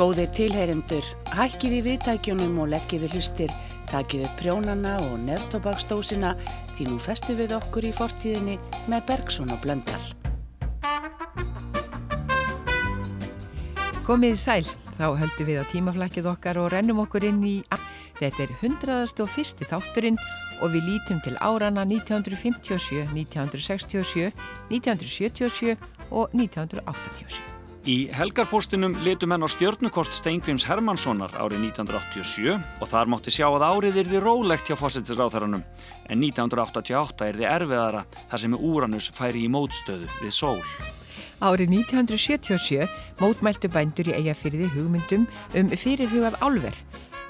Góðir tilheyrendur, hækkið við viðtækjunum og leggið við hlustir, takið upp prjónana og neftobaksdósina því nú festu við okkur í fortíðinni með Bergson og Blöndal. Komið sæl, þá höldum við á tímaflækið okkar og rennum okkur inn í... Þetta er 101. þátturinn og við lítum til árana 1957, 1967, 1977 og 1987. Í helgarpostinum letum henn á stjörnukort Steingrims Hermanssonar árið 1987 og þar mátti sjá að árið er því rólegt hjá fósættisráþarannum en 1988 er því erfiðara þar sem Úranus færi í mótstöðu við sól. Árið 1977 mótmæltu bændur í eigafyrði hugmyndum um fyrirhugað álver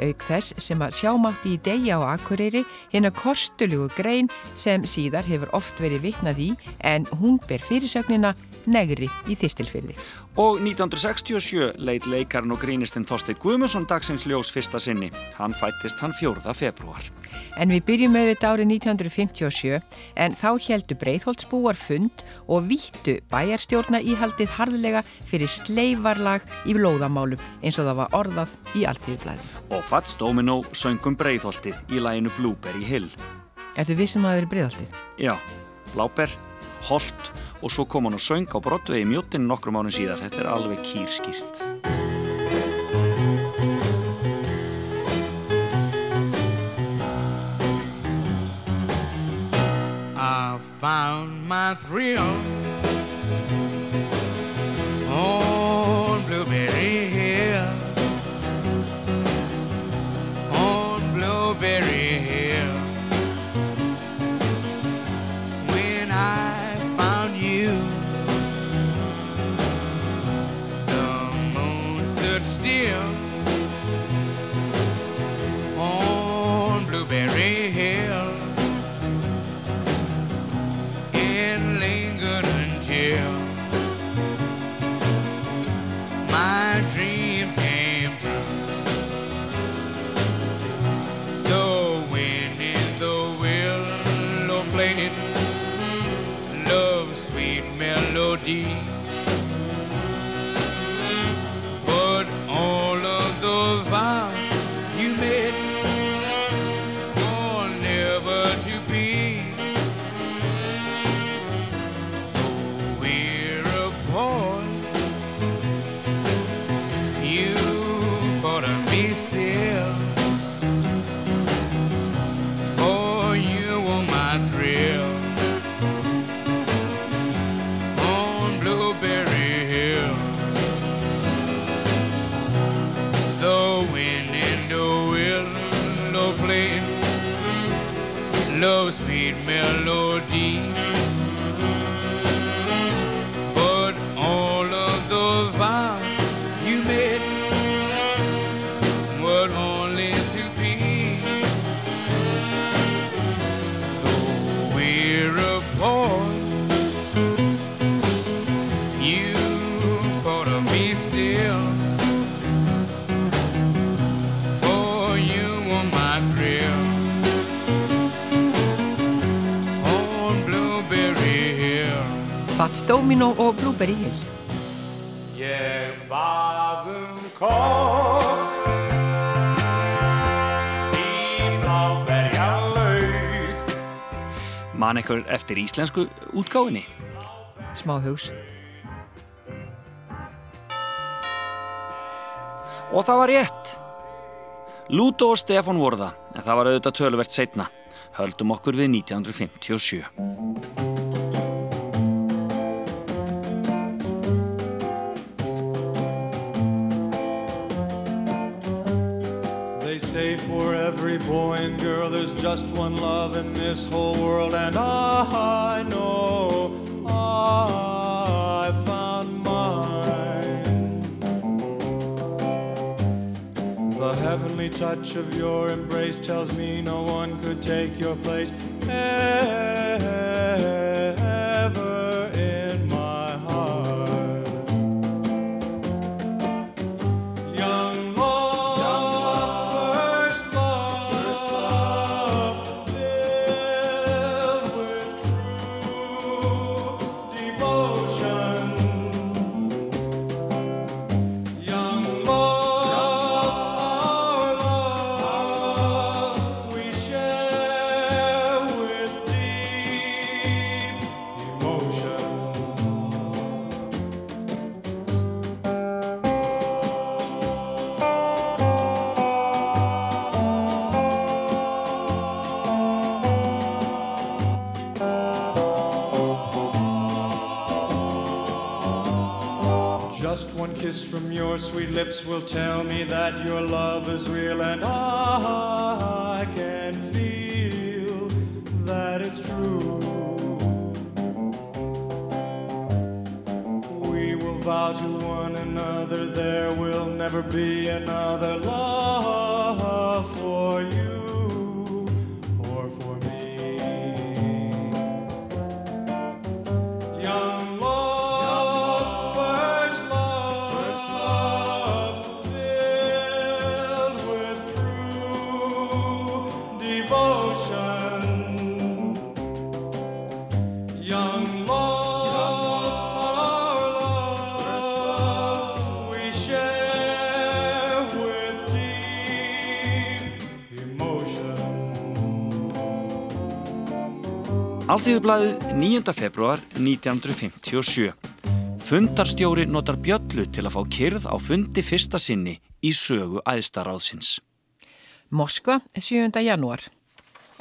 auk þess sem að sjámátti í degja á Akureyri hérna kostulugu grein sem síðar hefur oft verið vitnað í en hún ber fyrirsögnina negri í þistilfyrði. Og 1967 leit leikarn og grínistinn Þorstein Guðmusson dagsins ljós fyrsta sinni. Hann fættist hann 4. februar. En við byrjum með þetta árið 1957 en þá heldu Breitholtsbúar fund og vittu bæjarstjórna íhaldið harðlega fyrir sleifarlag í blóðamálum eins og það var orðað í alltíðublaði. Og Fats Domino söngum Breitholtið í læginu Blueberry Hill. Er þetta vissum að það veri Breitholtið? Já, Bláber, Holt og svo kom hann og söng á Broadway í mjóttinu nokkrum ánum síðar. Þetta er alveg kýrskýrt. I found my thrill on Blueberry Hill on Blueberry Domino og Blueberry Hill. Ég bað um koss í bláberja laug Man eitthvað eftir íslensku útgáfinni? Smá hugs. Og það var rétt. Lúto og Stefán voru það, en það var auðvitað töluvert setna. Höldum okkur við 1957. Say for every boy and girl. There's just one love in this whole world, and I know I found mine. The heavenly touch of your embrace tells me no one could take your place. Ever your sweet lips will tell me that your love is real and I can feel that it's true. We will vow to one another there will never be another love for you. Alþýðublaðið 9. februar 1957. Fundarstjóri notar bjöllu til að fá kyrð á fundi fyrsta sinni í sögu æðstaráðsins. Moskva, 7. janúar.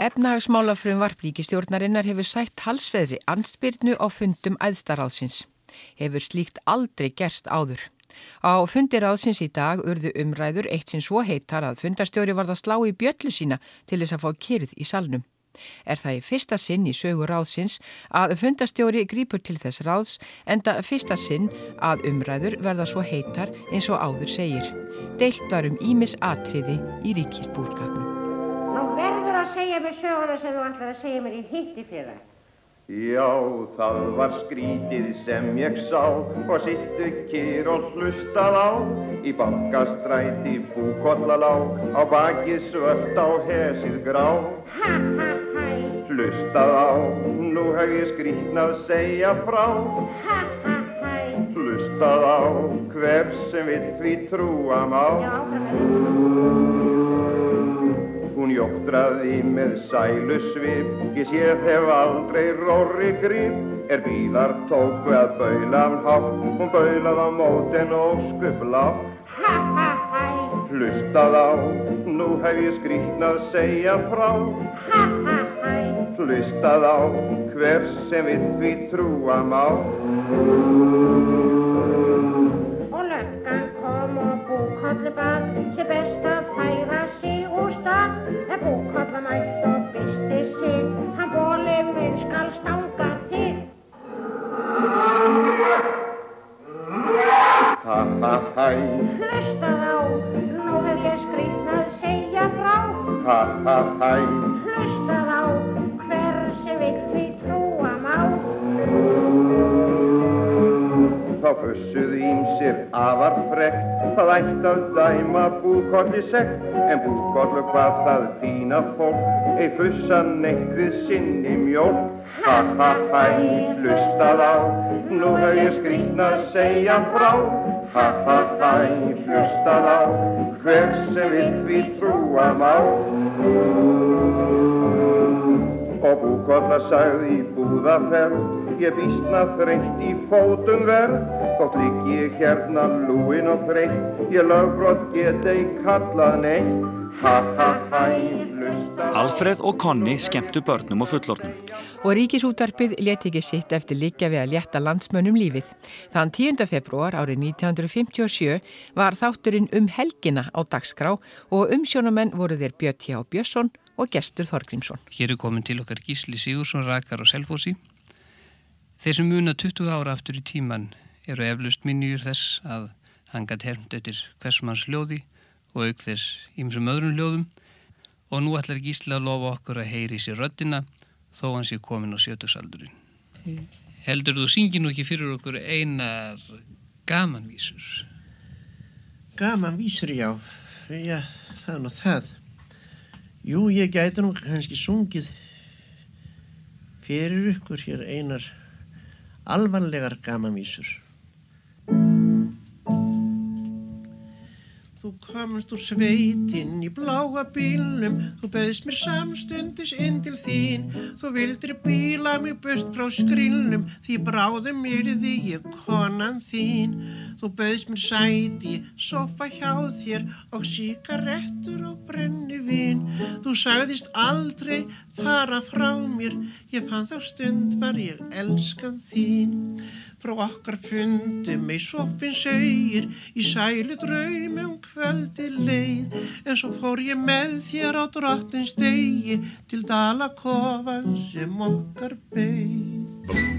Efnahagsmálafrum varplíkistjórnarinnar hefur sætt halsveðri ansbyrnu á fundum æðstaráðsins. Hefur slíkt aldrei gerst áður. Á fundiráðsins í dag urðu umræður eitt sinn svo heitar að fundarstjóri varð að slá í bjöllu sína til þess að fá kyrð í salnum. Er það í fyrsta sinn í sögu ráðsins að fundastjóri grýpur til þess ráðs enda fyrsta sinn að umræður verða svo heitar eins og áður segir. Deilt var um Ímis atriði í ríkisbúrskapnum. Nú verður að segja mér söguna sem þú ætlar að segja mér í hitti fyrir það. Já, það var skrítið sem ég sá og sittu kýr og hlustað á í bankastræti búkollalá á bakið svört á hesið grá. Ha, ha, hæ. Hlustað á, nú hef ég skrítnað segja frá. Ha, ha, hæ. Hlustað á, hver sem vill því trúa má. Hún jóktraði með sælu svip, ég séð hef aldrei róri grip, er bílar tóku að baula um hátt, hún baulað á móten og skubla. Ha ha hæ, Hlustað á, nú hef ég skrítnað segja frá. ha ha hæ, Hlustað á, hver sem vill því trúa má. og löggan kom og búkollu bað, sem best að færa sig úr stað. En búkollu mætt og bysti sig, hann bóli minn skal stanga til. Ha ha hæ, Hlustað á, nú hef ég skrýtnað segja frá. ha ha hæ. Hlustað á, vill því trúa má. Þá fussuð ímsir afar frekt, það ætti að dæma búkolli sekt, en búkollu hvað það fína fólk, ei fussa neitt við sinni mjólk. Ha ha hæ, hlustað á, nú hef ég skrýtnað segja frá. Ha ha hæ, hlustað á, hver sem vill því trúa má. Og búkolla sagði í búðaferð, ég vísna þreytt í fótum verð, þótt ligg ég hérna lúin og þreytt, ég lögbrot get ei kallað neitt. Ha ha hæ, hlusta. Alfreð og Konni skemmtu börnum og fullornum. Og ríkisútvarpið let ekki sitt eftir líka við að létta landsmönnum lífið. Þann 10. februar árið 1957 var þátturinn um helgina á dagskrá og umsjónumenn voru þeir Björn Hjá Björnsson og Gestur Þorgrímsson. Hér er komin til okkar Gísli Sigursson, Rakar og Selfossi. Þeir sem muna 20 ára aftur í tíman eru eflust minnjur þess að hann gætt hermt eftir hversmanns ljóði og auk þess ýmsum öðrum ljóðum og nú ætlar Gísli að lofa okkur að heyri sér röddina þó hann sé komin á sjötugsaldurinn. Heldur þú syngi nú ekki fyrir okkur einar gamanvísur? Gaman vísur já, já, það er nú það. Jú, ég gæti nú kannski sungið fyrir ykkur hér einar. Alvarlegar gaman Þú komst úr sveitinn í bláa bílnum, þú bauðst mér samstundis inn til þín. Þú vildir bíla mig burt frá skrýlnum, því bráðum yrði ég konan þín. Þú bauðst mér sæti, sofa hjá þér og síkarettur og brennivín. Þú sagðist aldrei fara frá mér, ég fann þá stund var ég elskan þín frá okkar fundi með sofinn segir í sælu draumi um kvöldi leið. En svo fór ég með þér á drottins degi til dala kofan sem okkar beigð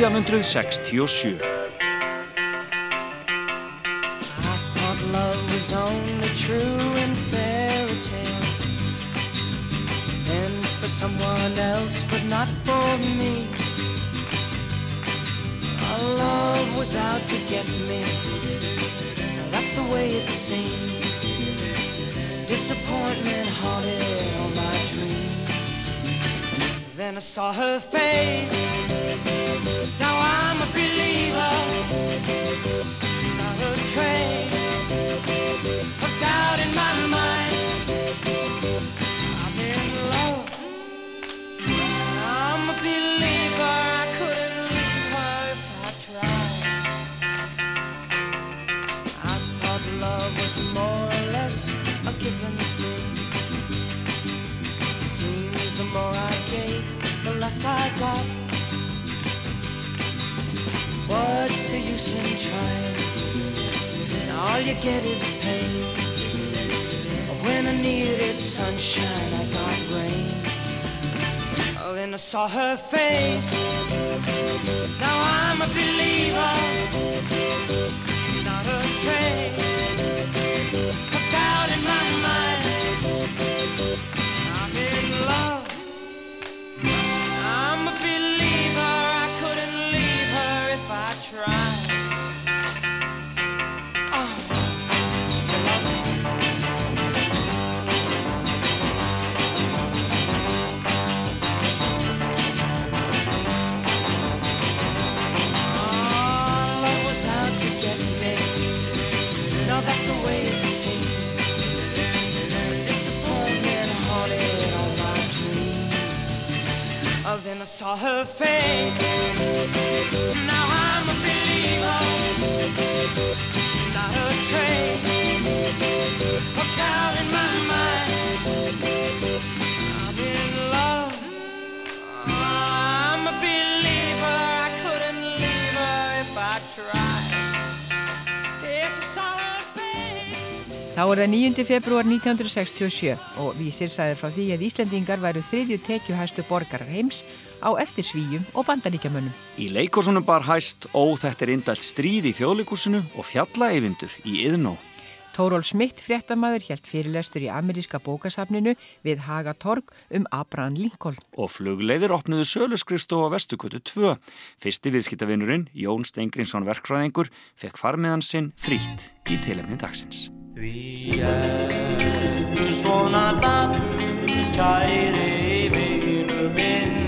1967. someone else, but not for me. Love was out to get me. That's the way it seemed. Disappointment haunted. Then I saw her face. Now I'm a believer. Not a trace of doubt in my mind. try, and all you get is pain. When I needed sunshine, I got rain. Oh, then I saw her face. Now I'm a believer, not a trace. and I saw her face. Þá er það 9. februar 1967 og vísir sæði frá því að Íslandingar væru þriðju tekjuhæstu borgarar heims á eftir svíjum og bandaríkjamönnum. Í leikosunum bar hæst Ó þetta er indælt stríð í þjóðleikusinu og fjallaeyvindur í Yðnó. Tóról Smith fréttamaður helt fyrirlestur í ameríska bókasafninu við Hagatorg um Abraham Lincoln. Og flugleiðir opnuðu söluskrifstofa Vestukötu 2. Fyrsti viðskiptavinnurinn, Jón Steingrinsson verkfræðingur, fekk farmiðan sinn frýtt í tilefni dagsins. Því ertu svona dapur, kæri vinur minn.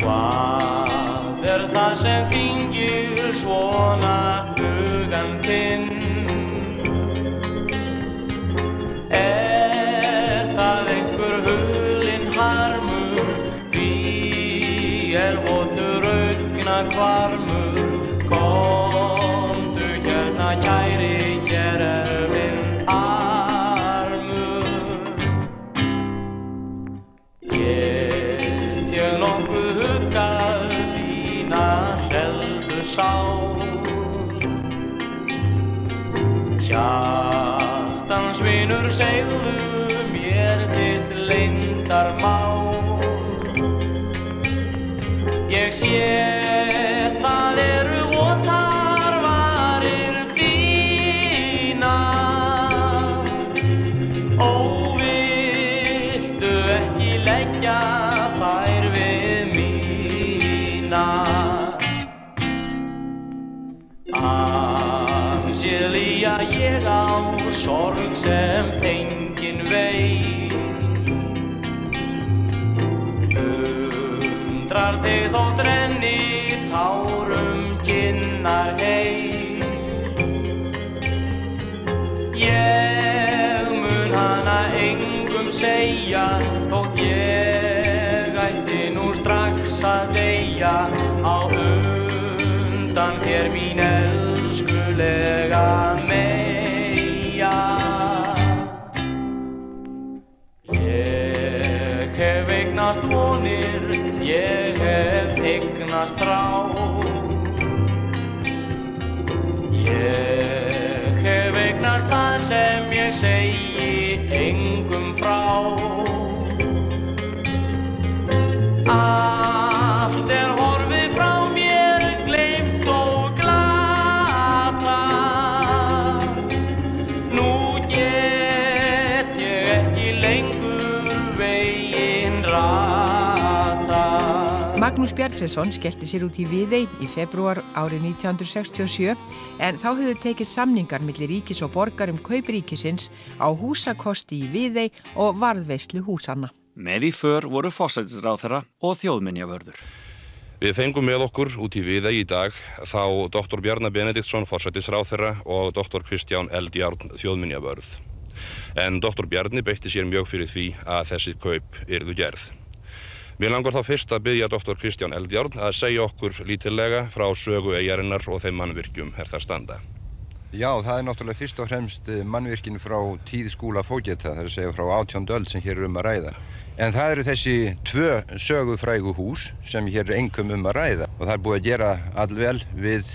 Hvað er það sem þingir svona hugan þinn? Er það einhver hulinn harmur, því er votur augna kvarmur, hérna kæri, hér er minn armur. Get ég nokkuð huggað þína heldu sál Hjartans vinur segðu mér þitt leyndarmál Ég sé Ansið lýja ég á sorg sem engin vei. Undrar þig þótt renni tárum kinnar hei. Ég mun hana engum segja Þótt ég ætti nú strax að deyja. Á undan þér mín elskulega sem Magnús Bjartfriðsson skellti sér út í Viðey í februar árið 1967 en þá höfðu tekið samningar millir ríkis og borgar um kaup ríkisins á húsakosti í Viðey og varðveislu húsanna. Með í för voru fósætisráþara og þjóðminjavörður. Við fengum með okkur út í viða í dag þá Dr. Bjarnar Benediktsson, forsættisráþara og Dr. Kristján Eldjárn, þjóðminjavörð. En Dr. Bjarni beitti sér mjög fyrir því að þessi kaup yrðu gerð. Mér langar þá fyrst að byggja Dr. Kristján Eldjárn að segja okkur lítillega frá sögu eigarinnar og þeim mannvirkjum her þar standa. Já, það er náttúrulega fyrst og fremst eh, mannvirkin frá tíð skúla fógeta, það er að segja frá átjóndöld sem hér er um að ræða. En það eru þessi tvö sögufrægu hús sem hér er engum um að ræða og það er búið að gera allvel við,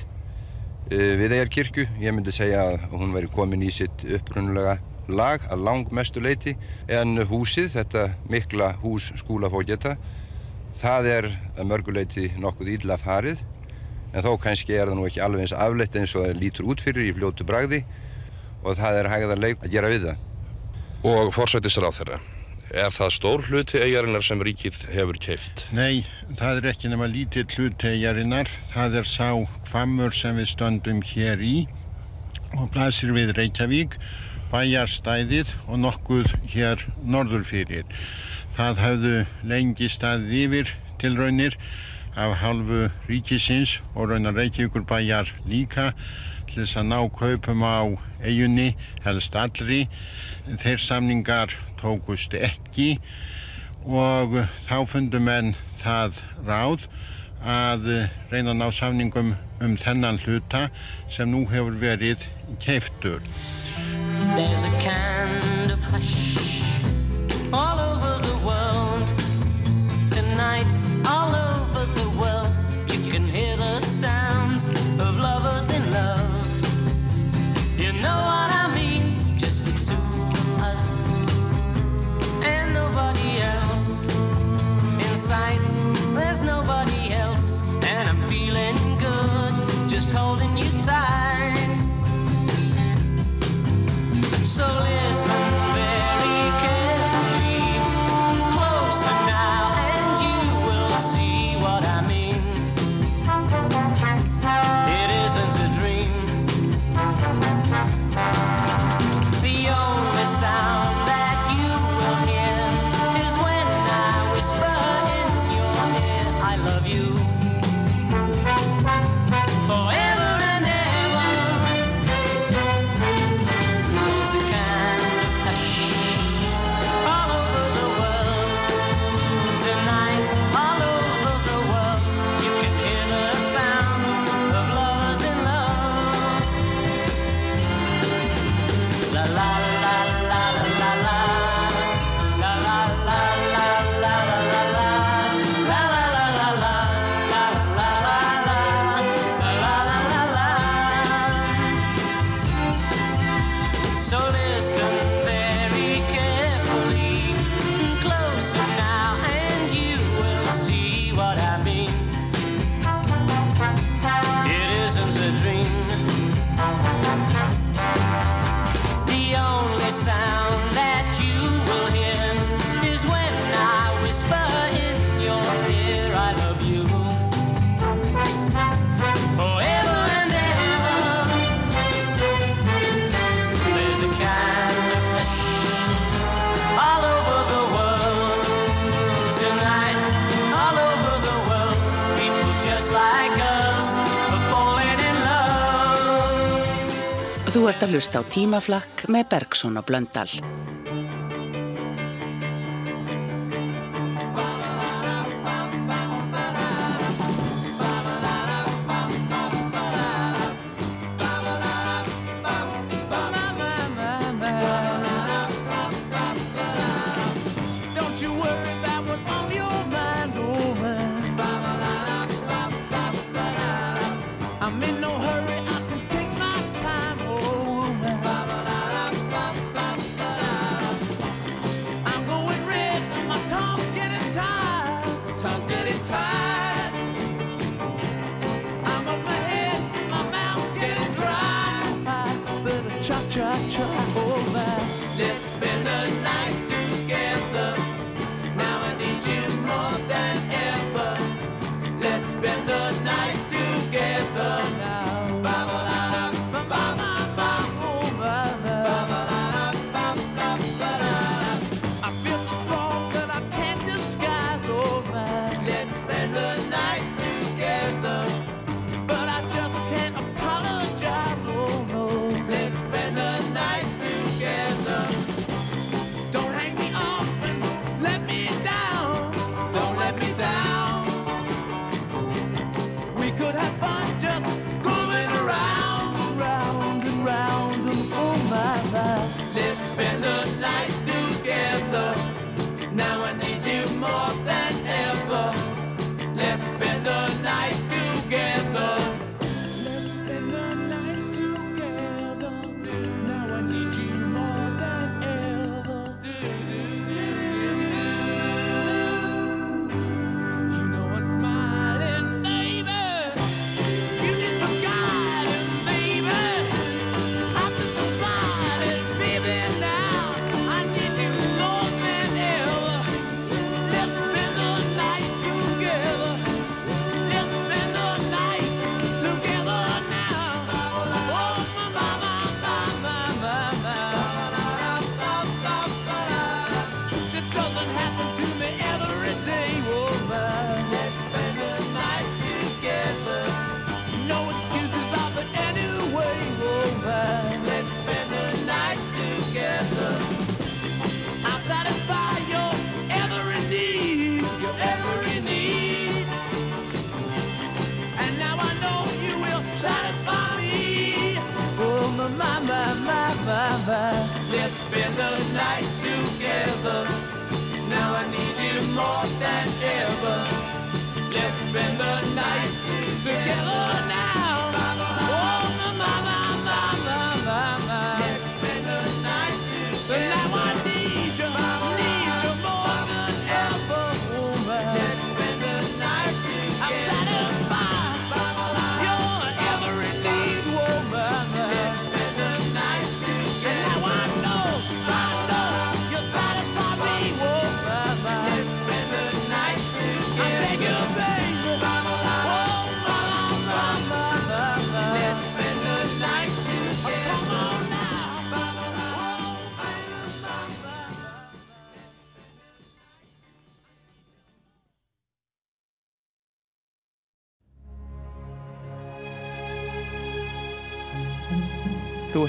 uh, við Eyjarkirkju. Ég myndi segja að hún veri komin í sitt upprunulega lag að langmestu leiti en húsið, þetta mikla hús skúla fógeta, það er að mörguleiti nokkuð illa farið en þó kannski er það nú ekki alveg eins afleitt eins og það lítur út fyrir í fljótu bragði og það er hægðarleik að gera við það. Og forsættisráþara, er það stór hluti eigarinnar sem ríkið hefur keift? Nei, það er ekki nema lítill hlutegjarinnar. Það er sá hvammur sem við stöndum hér í og blasir við Reykjavík, bæjarstæðið og nokkuð hér norður fyrir. Það hafðu lengi staðið yfir tilraunir af halvu ríkisins og raunar Reykjavíkur bæjar líka til þess að ná kaupum á eigunni, helst allri. Þeir samningar tókust ekki og þá fundu menn það ráð að reyna að ná samningum um þennan hluta sem nú hefur verið keiftur. There's a kind of hush all over the world tonight, all over the world. You can hear the sounds of lovers in love. was soul is Hlust á tímaflakk með Bergson og Blöndal. I'm in no hurry.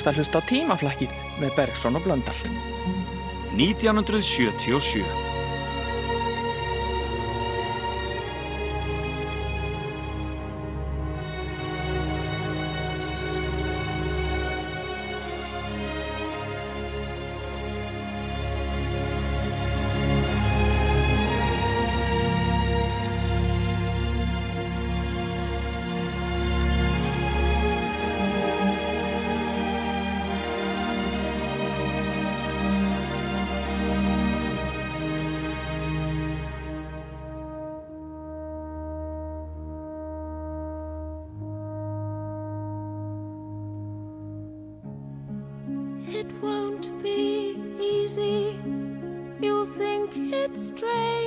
að hlusta á tímaflakkið með Bergson og Blöndal. 1977 straight.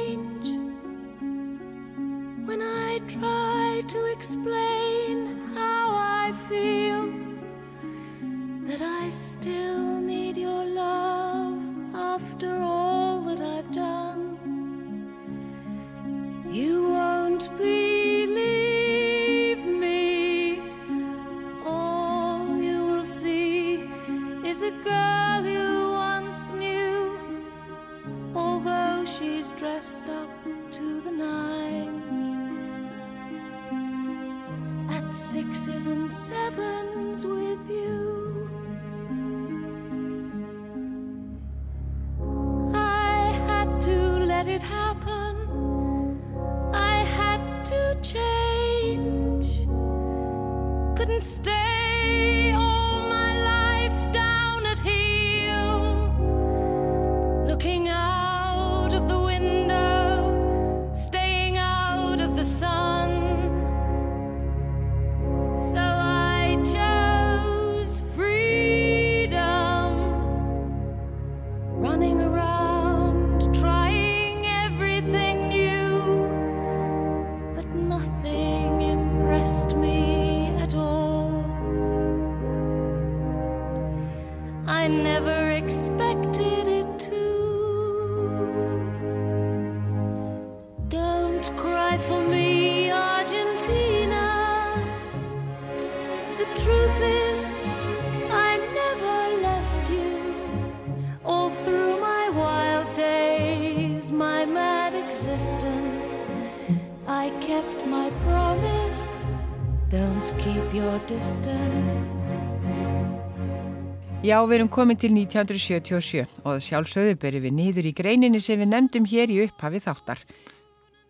Já, við erum komin til 1977 og það sjálfsögðu berum við niður í greininni sem við nefndum hér í upphafi þáttar.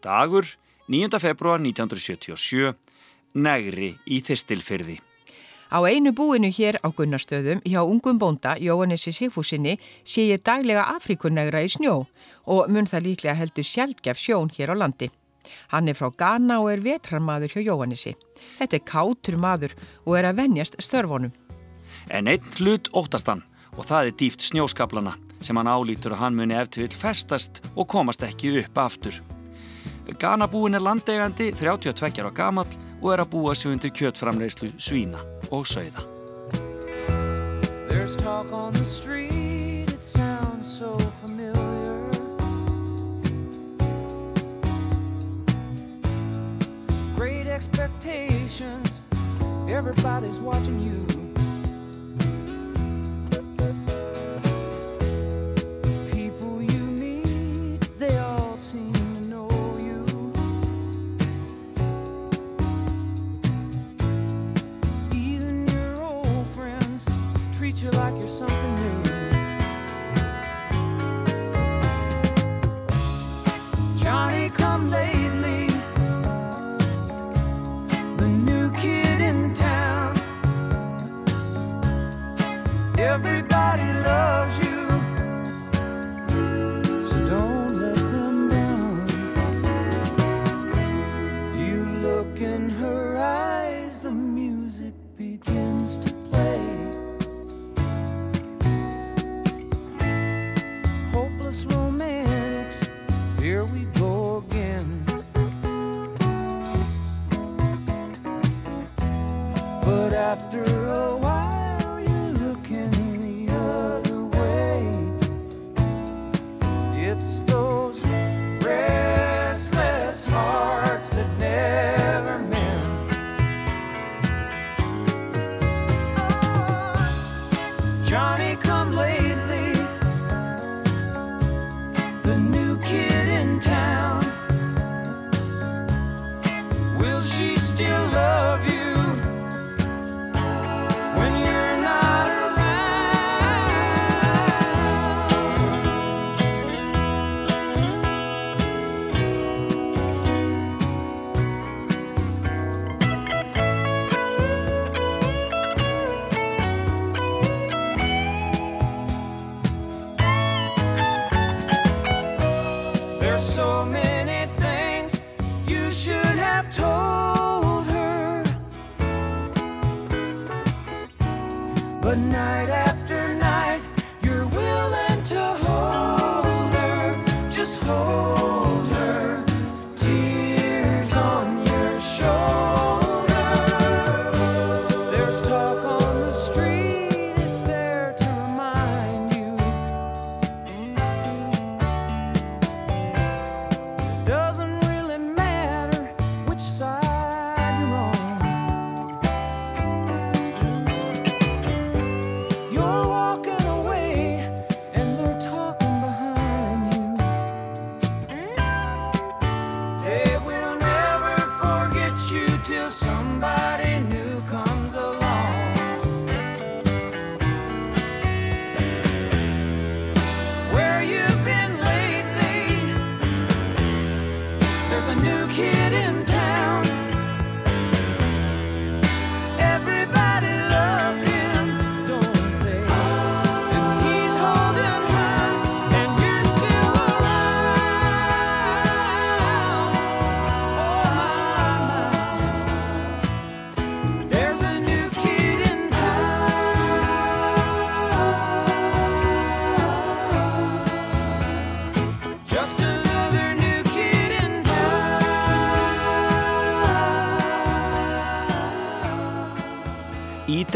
Dagur, 9. februar 1977, negri í Þistilfyrði. Á einu búinu hér á Gunnarstöðum hjá ungum bónda Jóhannessi Sigfúsinni sé ég daglega Afrikunnegra í snjó og mun það líklega heldur sjálfgef sjón hér á landi. Hann er frá Ghana og er vetrarmadur hjá Jóhannessi. Þetta er kátur maður og er að venjast störfunum. En einn hlut óttast hann og það er dýft snjóskaplana sem hann álítur að hann muni eftir vill festast og komast ekki upp aftur. Ganabúin er landegandi 32 ára gamall og er að búa sig undir kjötframleyslu svína og sauða. There's talk on the street, it sounds so familiar. Expectations, everybody's watching you. People you meet, they all seem to know you. Even your old friends treat you like you're something new. every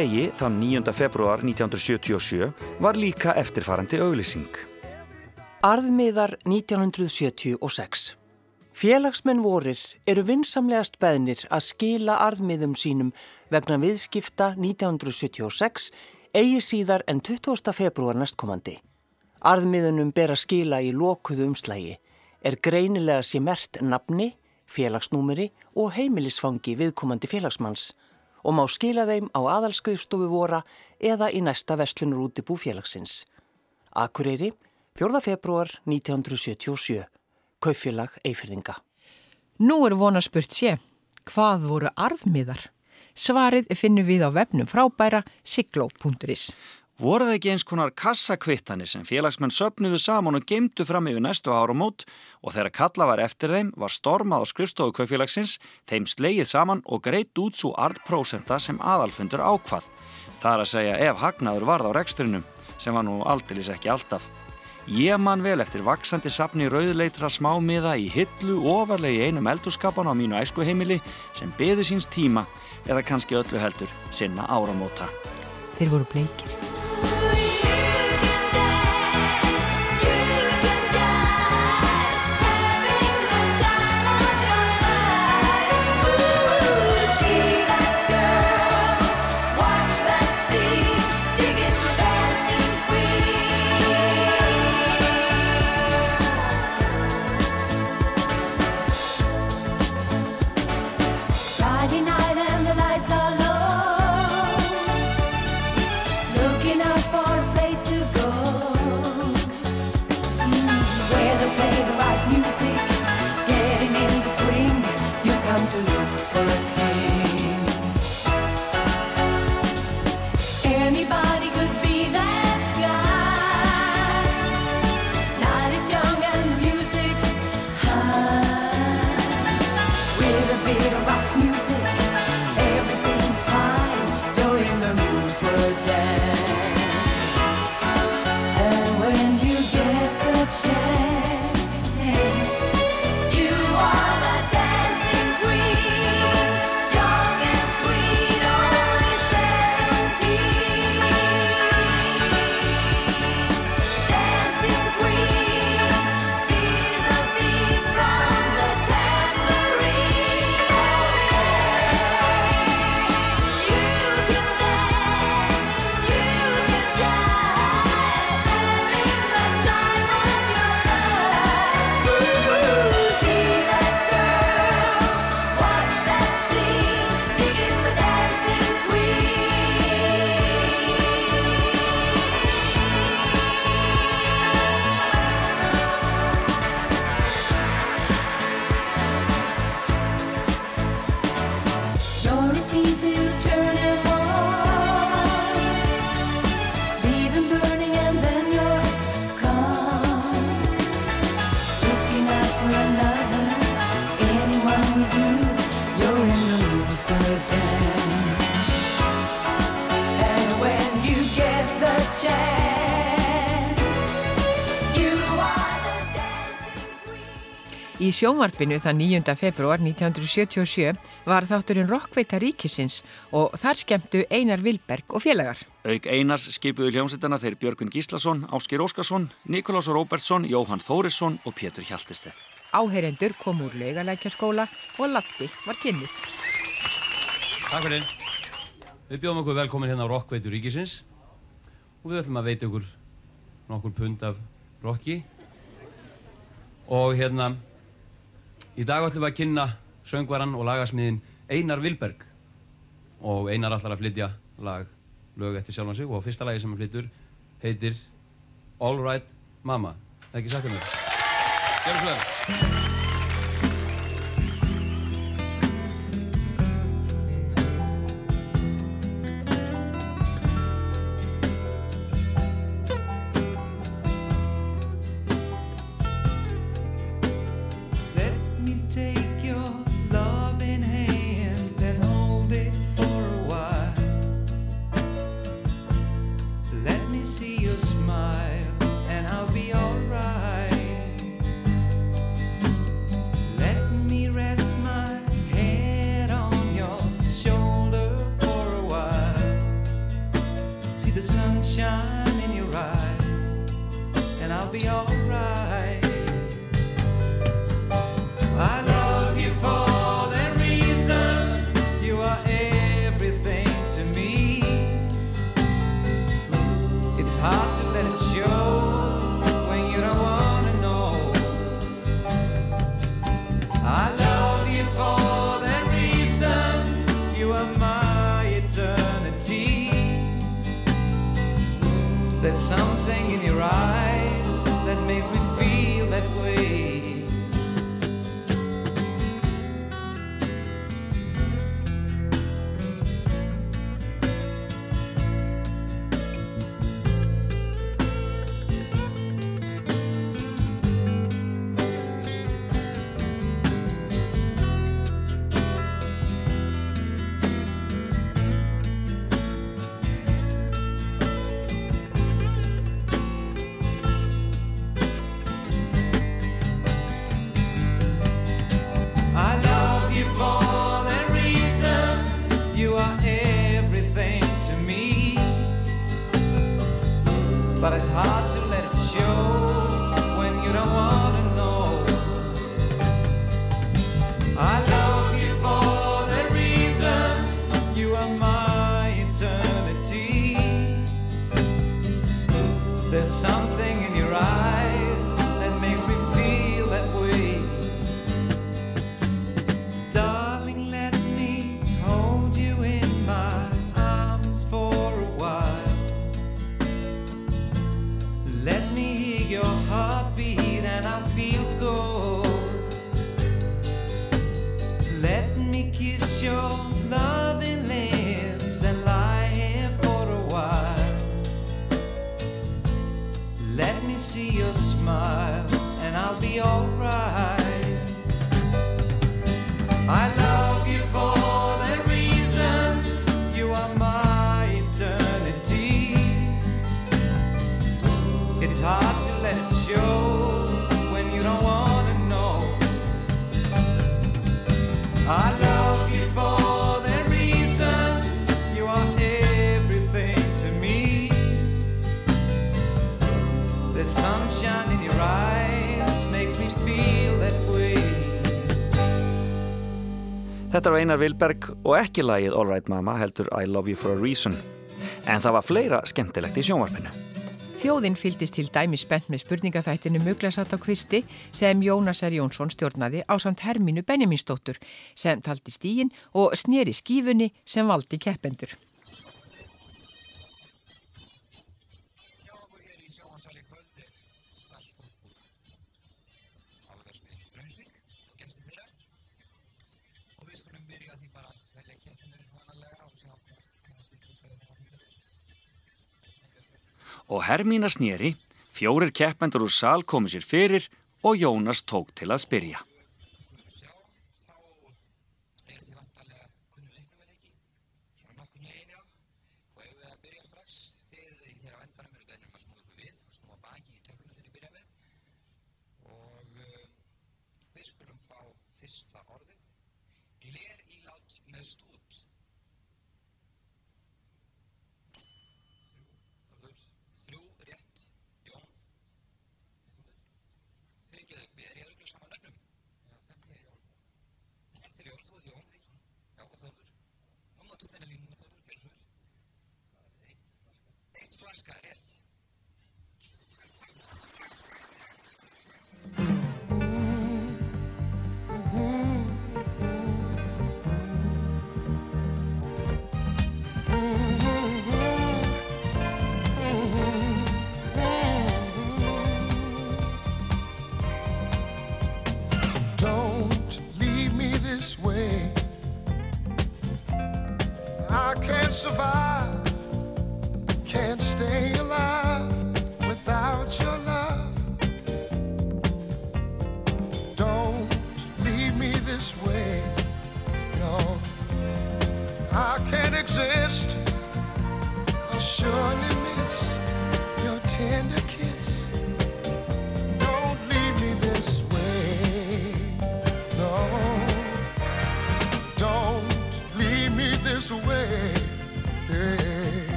degi, þann 9. februar 1977, var líka eftirfarandi auglýsing. Arðmiðar 1976 Félagsmenn vorir eru vinsamlegast beðnir að skila arðmiðum sínum vegna viðskipta 1976 eigi síðar en 20. februar næstkomandi. Arðmiðunum ber að skila í lokuðu umslægi, er greinilega sé mert nafni, félagsnúmeri og heimilisfangi viðkomandi félagsmanns og má skila þeim á aðalskrifstofu vora eða í næsta vestlunur útibú félagsins. Akureyri, 4. februar 1977. Kaufélag Eifirðinga. Nú er vona spurt sé, hvað voru arðmiðar? Svarið finnum við á vefnum frábæra sigló.is. Voru það ekki eins konar kassakvittanir sem félagsmenn söpnuðu saman og geimdu fram yfir næstu áramót og þegar kalla var eftir þeim var stormað á skrifstofu kaufélagsins, þeim slegið saman og greitt út svo arðprósenta sem aðalfundur ákvað. Það er að segja ef hagnaður varð á rekstrinum, sem var nú aldeilis ekki alltaf. Ég man vel eftir vaksandi sapni rauðleitra smámiða í hillu ofarlegi einum eldurskapan á mínu æskuheimili sem beði síns tíma eða kannski öllu heldur sinna áramóta. Þeir voru bleikir. Sjónvarpinu þann 9. februar 1977 var þátturinn Rockveita ríkisins og þar skemmtu Einar Vilberg og félagar. Auk Einars skipuðu hljómsveitana þeir Björgun Gíslason, Áskir Óskarsson, Nikolás Róbertsson, Jóhann Þórisson og Pétur Hjaltesteð. Áheyrendur kom úr laugalækjaskóla og Latti var kynnið. Takk fyrir. Við bjóðum okkur velkomin hérna á Rockveitu ríkisins og við ætlum að veita okkur nokkur pund af rocki. Og hérna, í dag ætlum við að kynna söngvaran og lagasmiðin Einar Vilberg. Og Einar ætlar að flytja lag, lög eftir sjálfan sig og fyrsta lagi sem hann flyttur heitir All Right Mama. Það er ekki sagt um mig. Gjörðu svo vel. Þetta var Einar Vilberg og ekki lagið All Right Mama heldur I Love You For A Reason. En það var fleira skemmtilegt í sjónvarpinu. Þjóðinn fyldist til dæmi spennt með spurningafættinu Muglasatt á kvisti sem Jónasar Jónsson stjórnaði á samt Hermínu Benjaminsdóttur sem taldi stígin og sneri skífunni sem valdi keppendur. og Hermína snýri, fjórir keppendur úr sal komu sér fyrir og Jónas tók til að spyrja.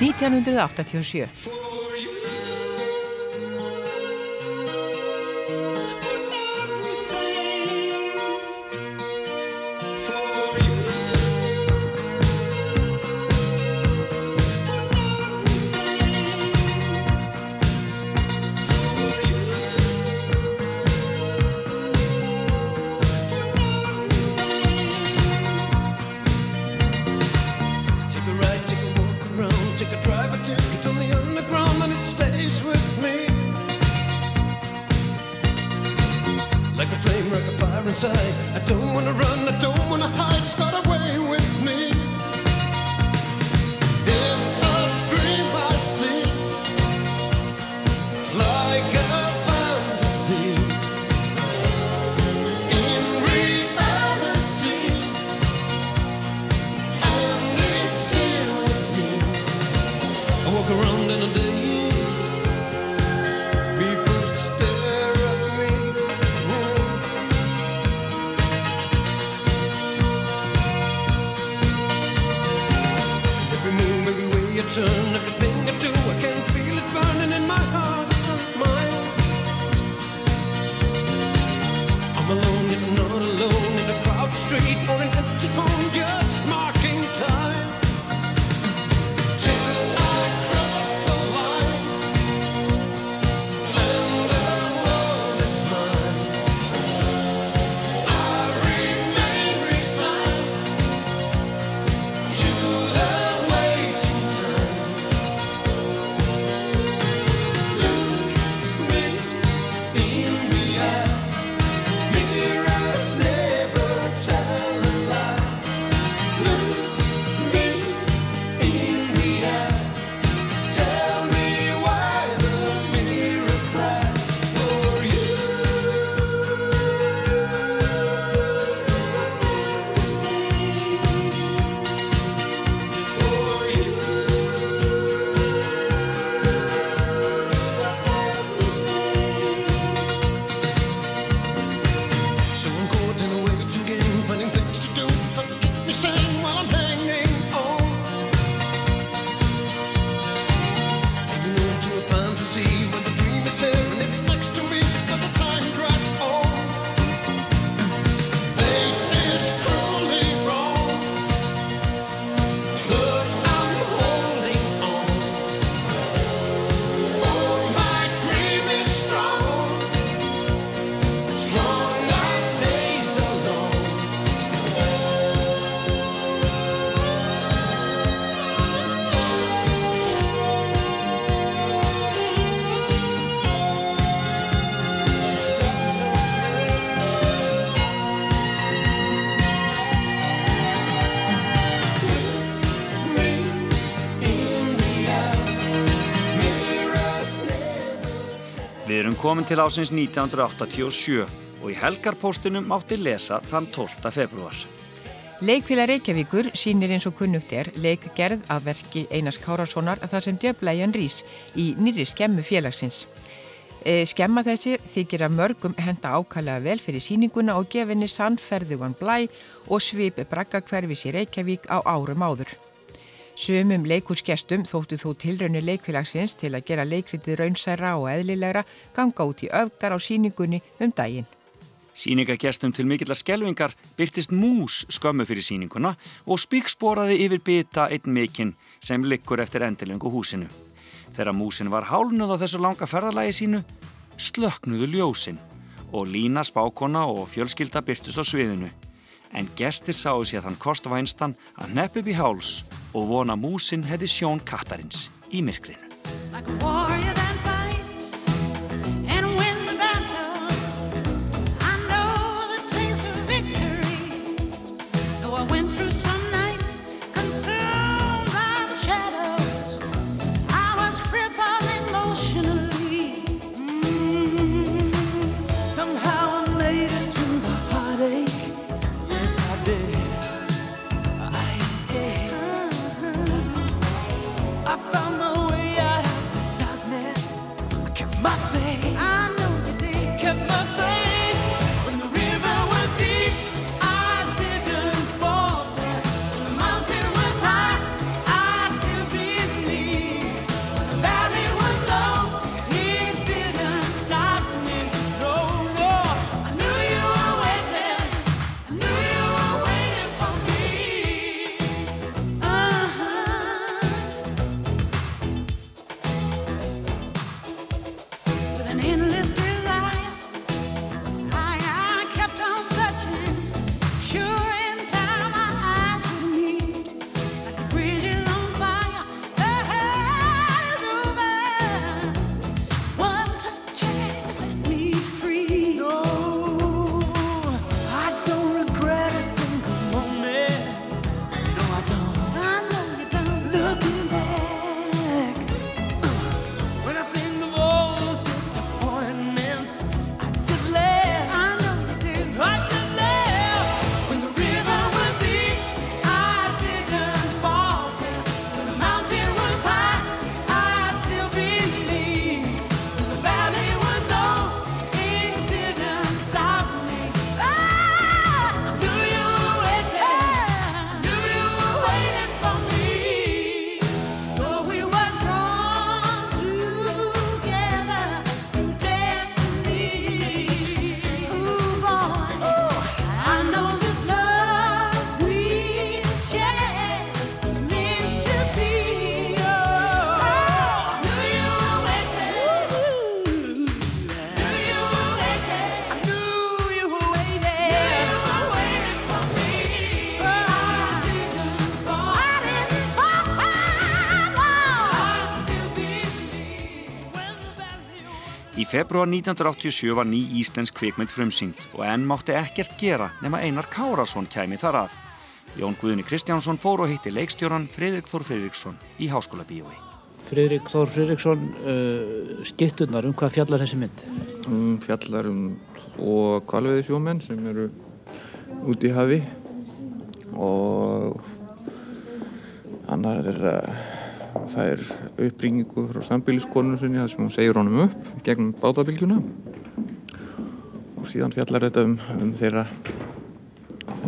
1987 komin til ásins 1987 og í helgarpóstunum mátti lesa þann 12. februar. Leikvila Reykjavíkur sínir eins og kunnugt er leikgerð af verki Einars Kárasónar þar sem djöflæjan rýs í nýri skemmu félagsins. E, skemma þessi þykir að mörgum henda ákallega vel fyrir síninguna og gefinni sannferðugan blæ og svip braggakverfis í Reykjavík á árum áður. Sumum leikursgestum þóttu þó tilraunir leikfélagsins til að gera leikritið raunsæra og eðlilegra ganga út í öfgar á síningunni um daginn. Sýningagestum til mikillar skelvingar byrtist mús skömmu fyrir sýninguna og spíksporaði yfir byta einn mikinn sem liggur eftir endilengu húsinu. Þegar músin var hálnuð á þessu langa ferðalagi sínu, slöknuðu ljósin og Lína spákona og fjölskylda byrtust á sviðinu. En gestir sáu sér þann kostvænstan að nepp upp í háls og vona músin hefði sjón kattarins í myrkrinu. Februar 1987 var ný íslensk kvikmynd frumsýnd og enn mátti ekkert gera nema Einar Kárasson kæmi þar að. Jón Guðni Kristjánsson fór og hitti leikstjóran Fridrik Þór Fridriksson í Háskóla Bíói. Friðrik Þór Friðriksson uh, skittunar, um hvað fjallar þessi mynd? Hún fjallar um og kvalveiði sjómenn sem eru út í hafi og annar er að fær uppringingu frá sambíliskonur sinni þar sem hún segir honum upp gegn bátabilgjuna og síðan fjallar þetta um, um þeirra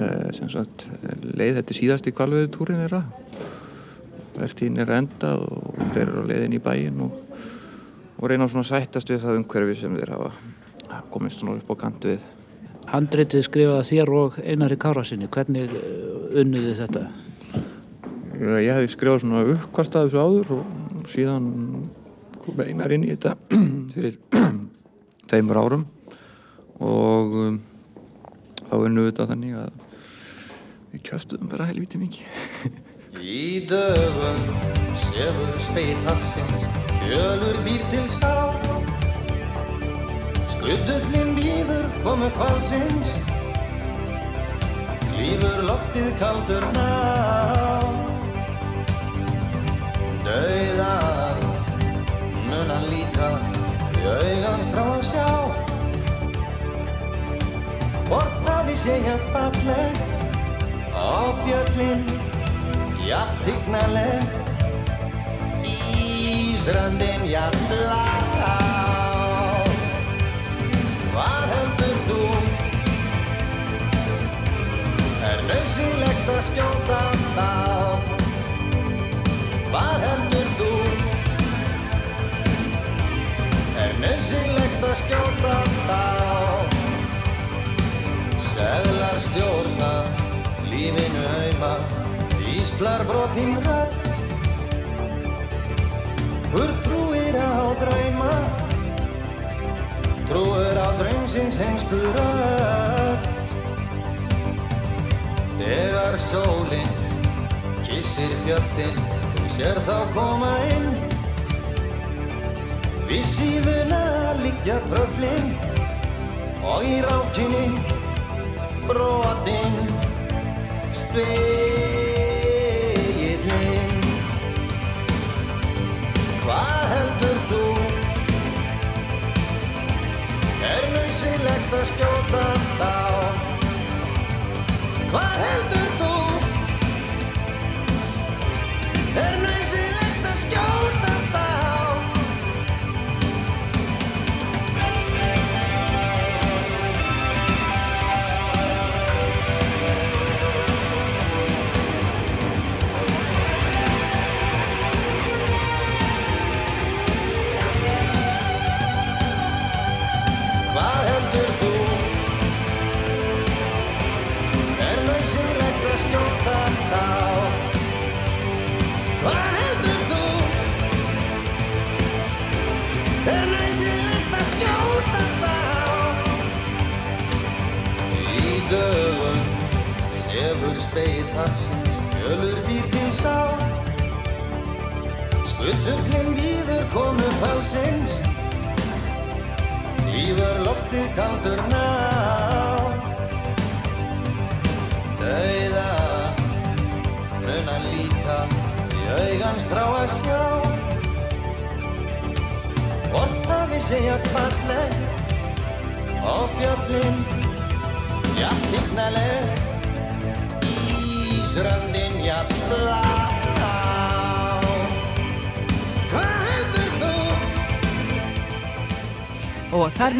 eh, sagt leið þetta er síðasti kvalveiði túrin þeirra. Vertíðin er enda og þeir eru á leiðin í bæin og, og reyna svona sættast við það umhverfi sem þeir hafa komist svona upp á kant við. Handritið skrifaði þér og Einari Kárasinni, hvernig uh, unnuði þetta? Ég hefði skrifað svona uppkast að þessu áður og síðan kom einar inn í þetta fyrir tveimur árum og um, þá við þetta þannig að við kjöftuðum bara helviti mikið Í dögum sefur speil hafsins, kjölur býr til sá. Skuddullin býður komu kvalsins, klífur loftið kaldur ná auðan mun að líta í auðans trá að sjá. Hvort maður sé ég falleg á fjöllin jafn hignaleg Ísrandin jafn blá. Hvað heldur þú? Er nöðsilegt að skjóta þá? Hvað heldur þú? Er nöðsilegt að skjóta þá? Seglar stjórna lífinu hauma Íslar brotinn rödd. Hur trúir á drauma Trúir á draumsins heimsku rödd. Þegar sólinn kissir fjöllin Þú sér þá koma inn Við síðuna liggja tröllin Og í rákinni brotinn Speillin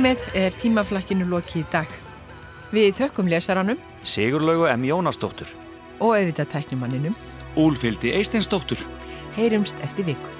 með er tímaflakkinu lokið í dag. Við þökkum lesaranum Sigurlaugu M. Jónasdóttur og auðvitað tæknimanninum. Úlfildi Eisteinsdóttur Heyrumst eftir viku.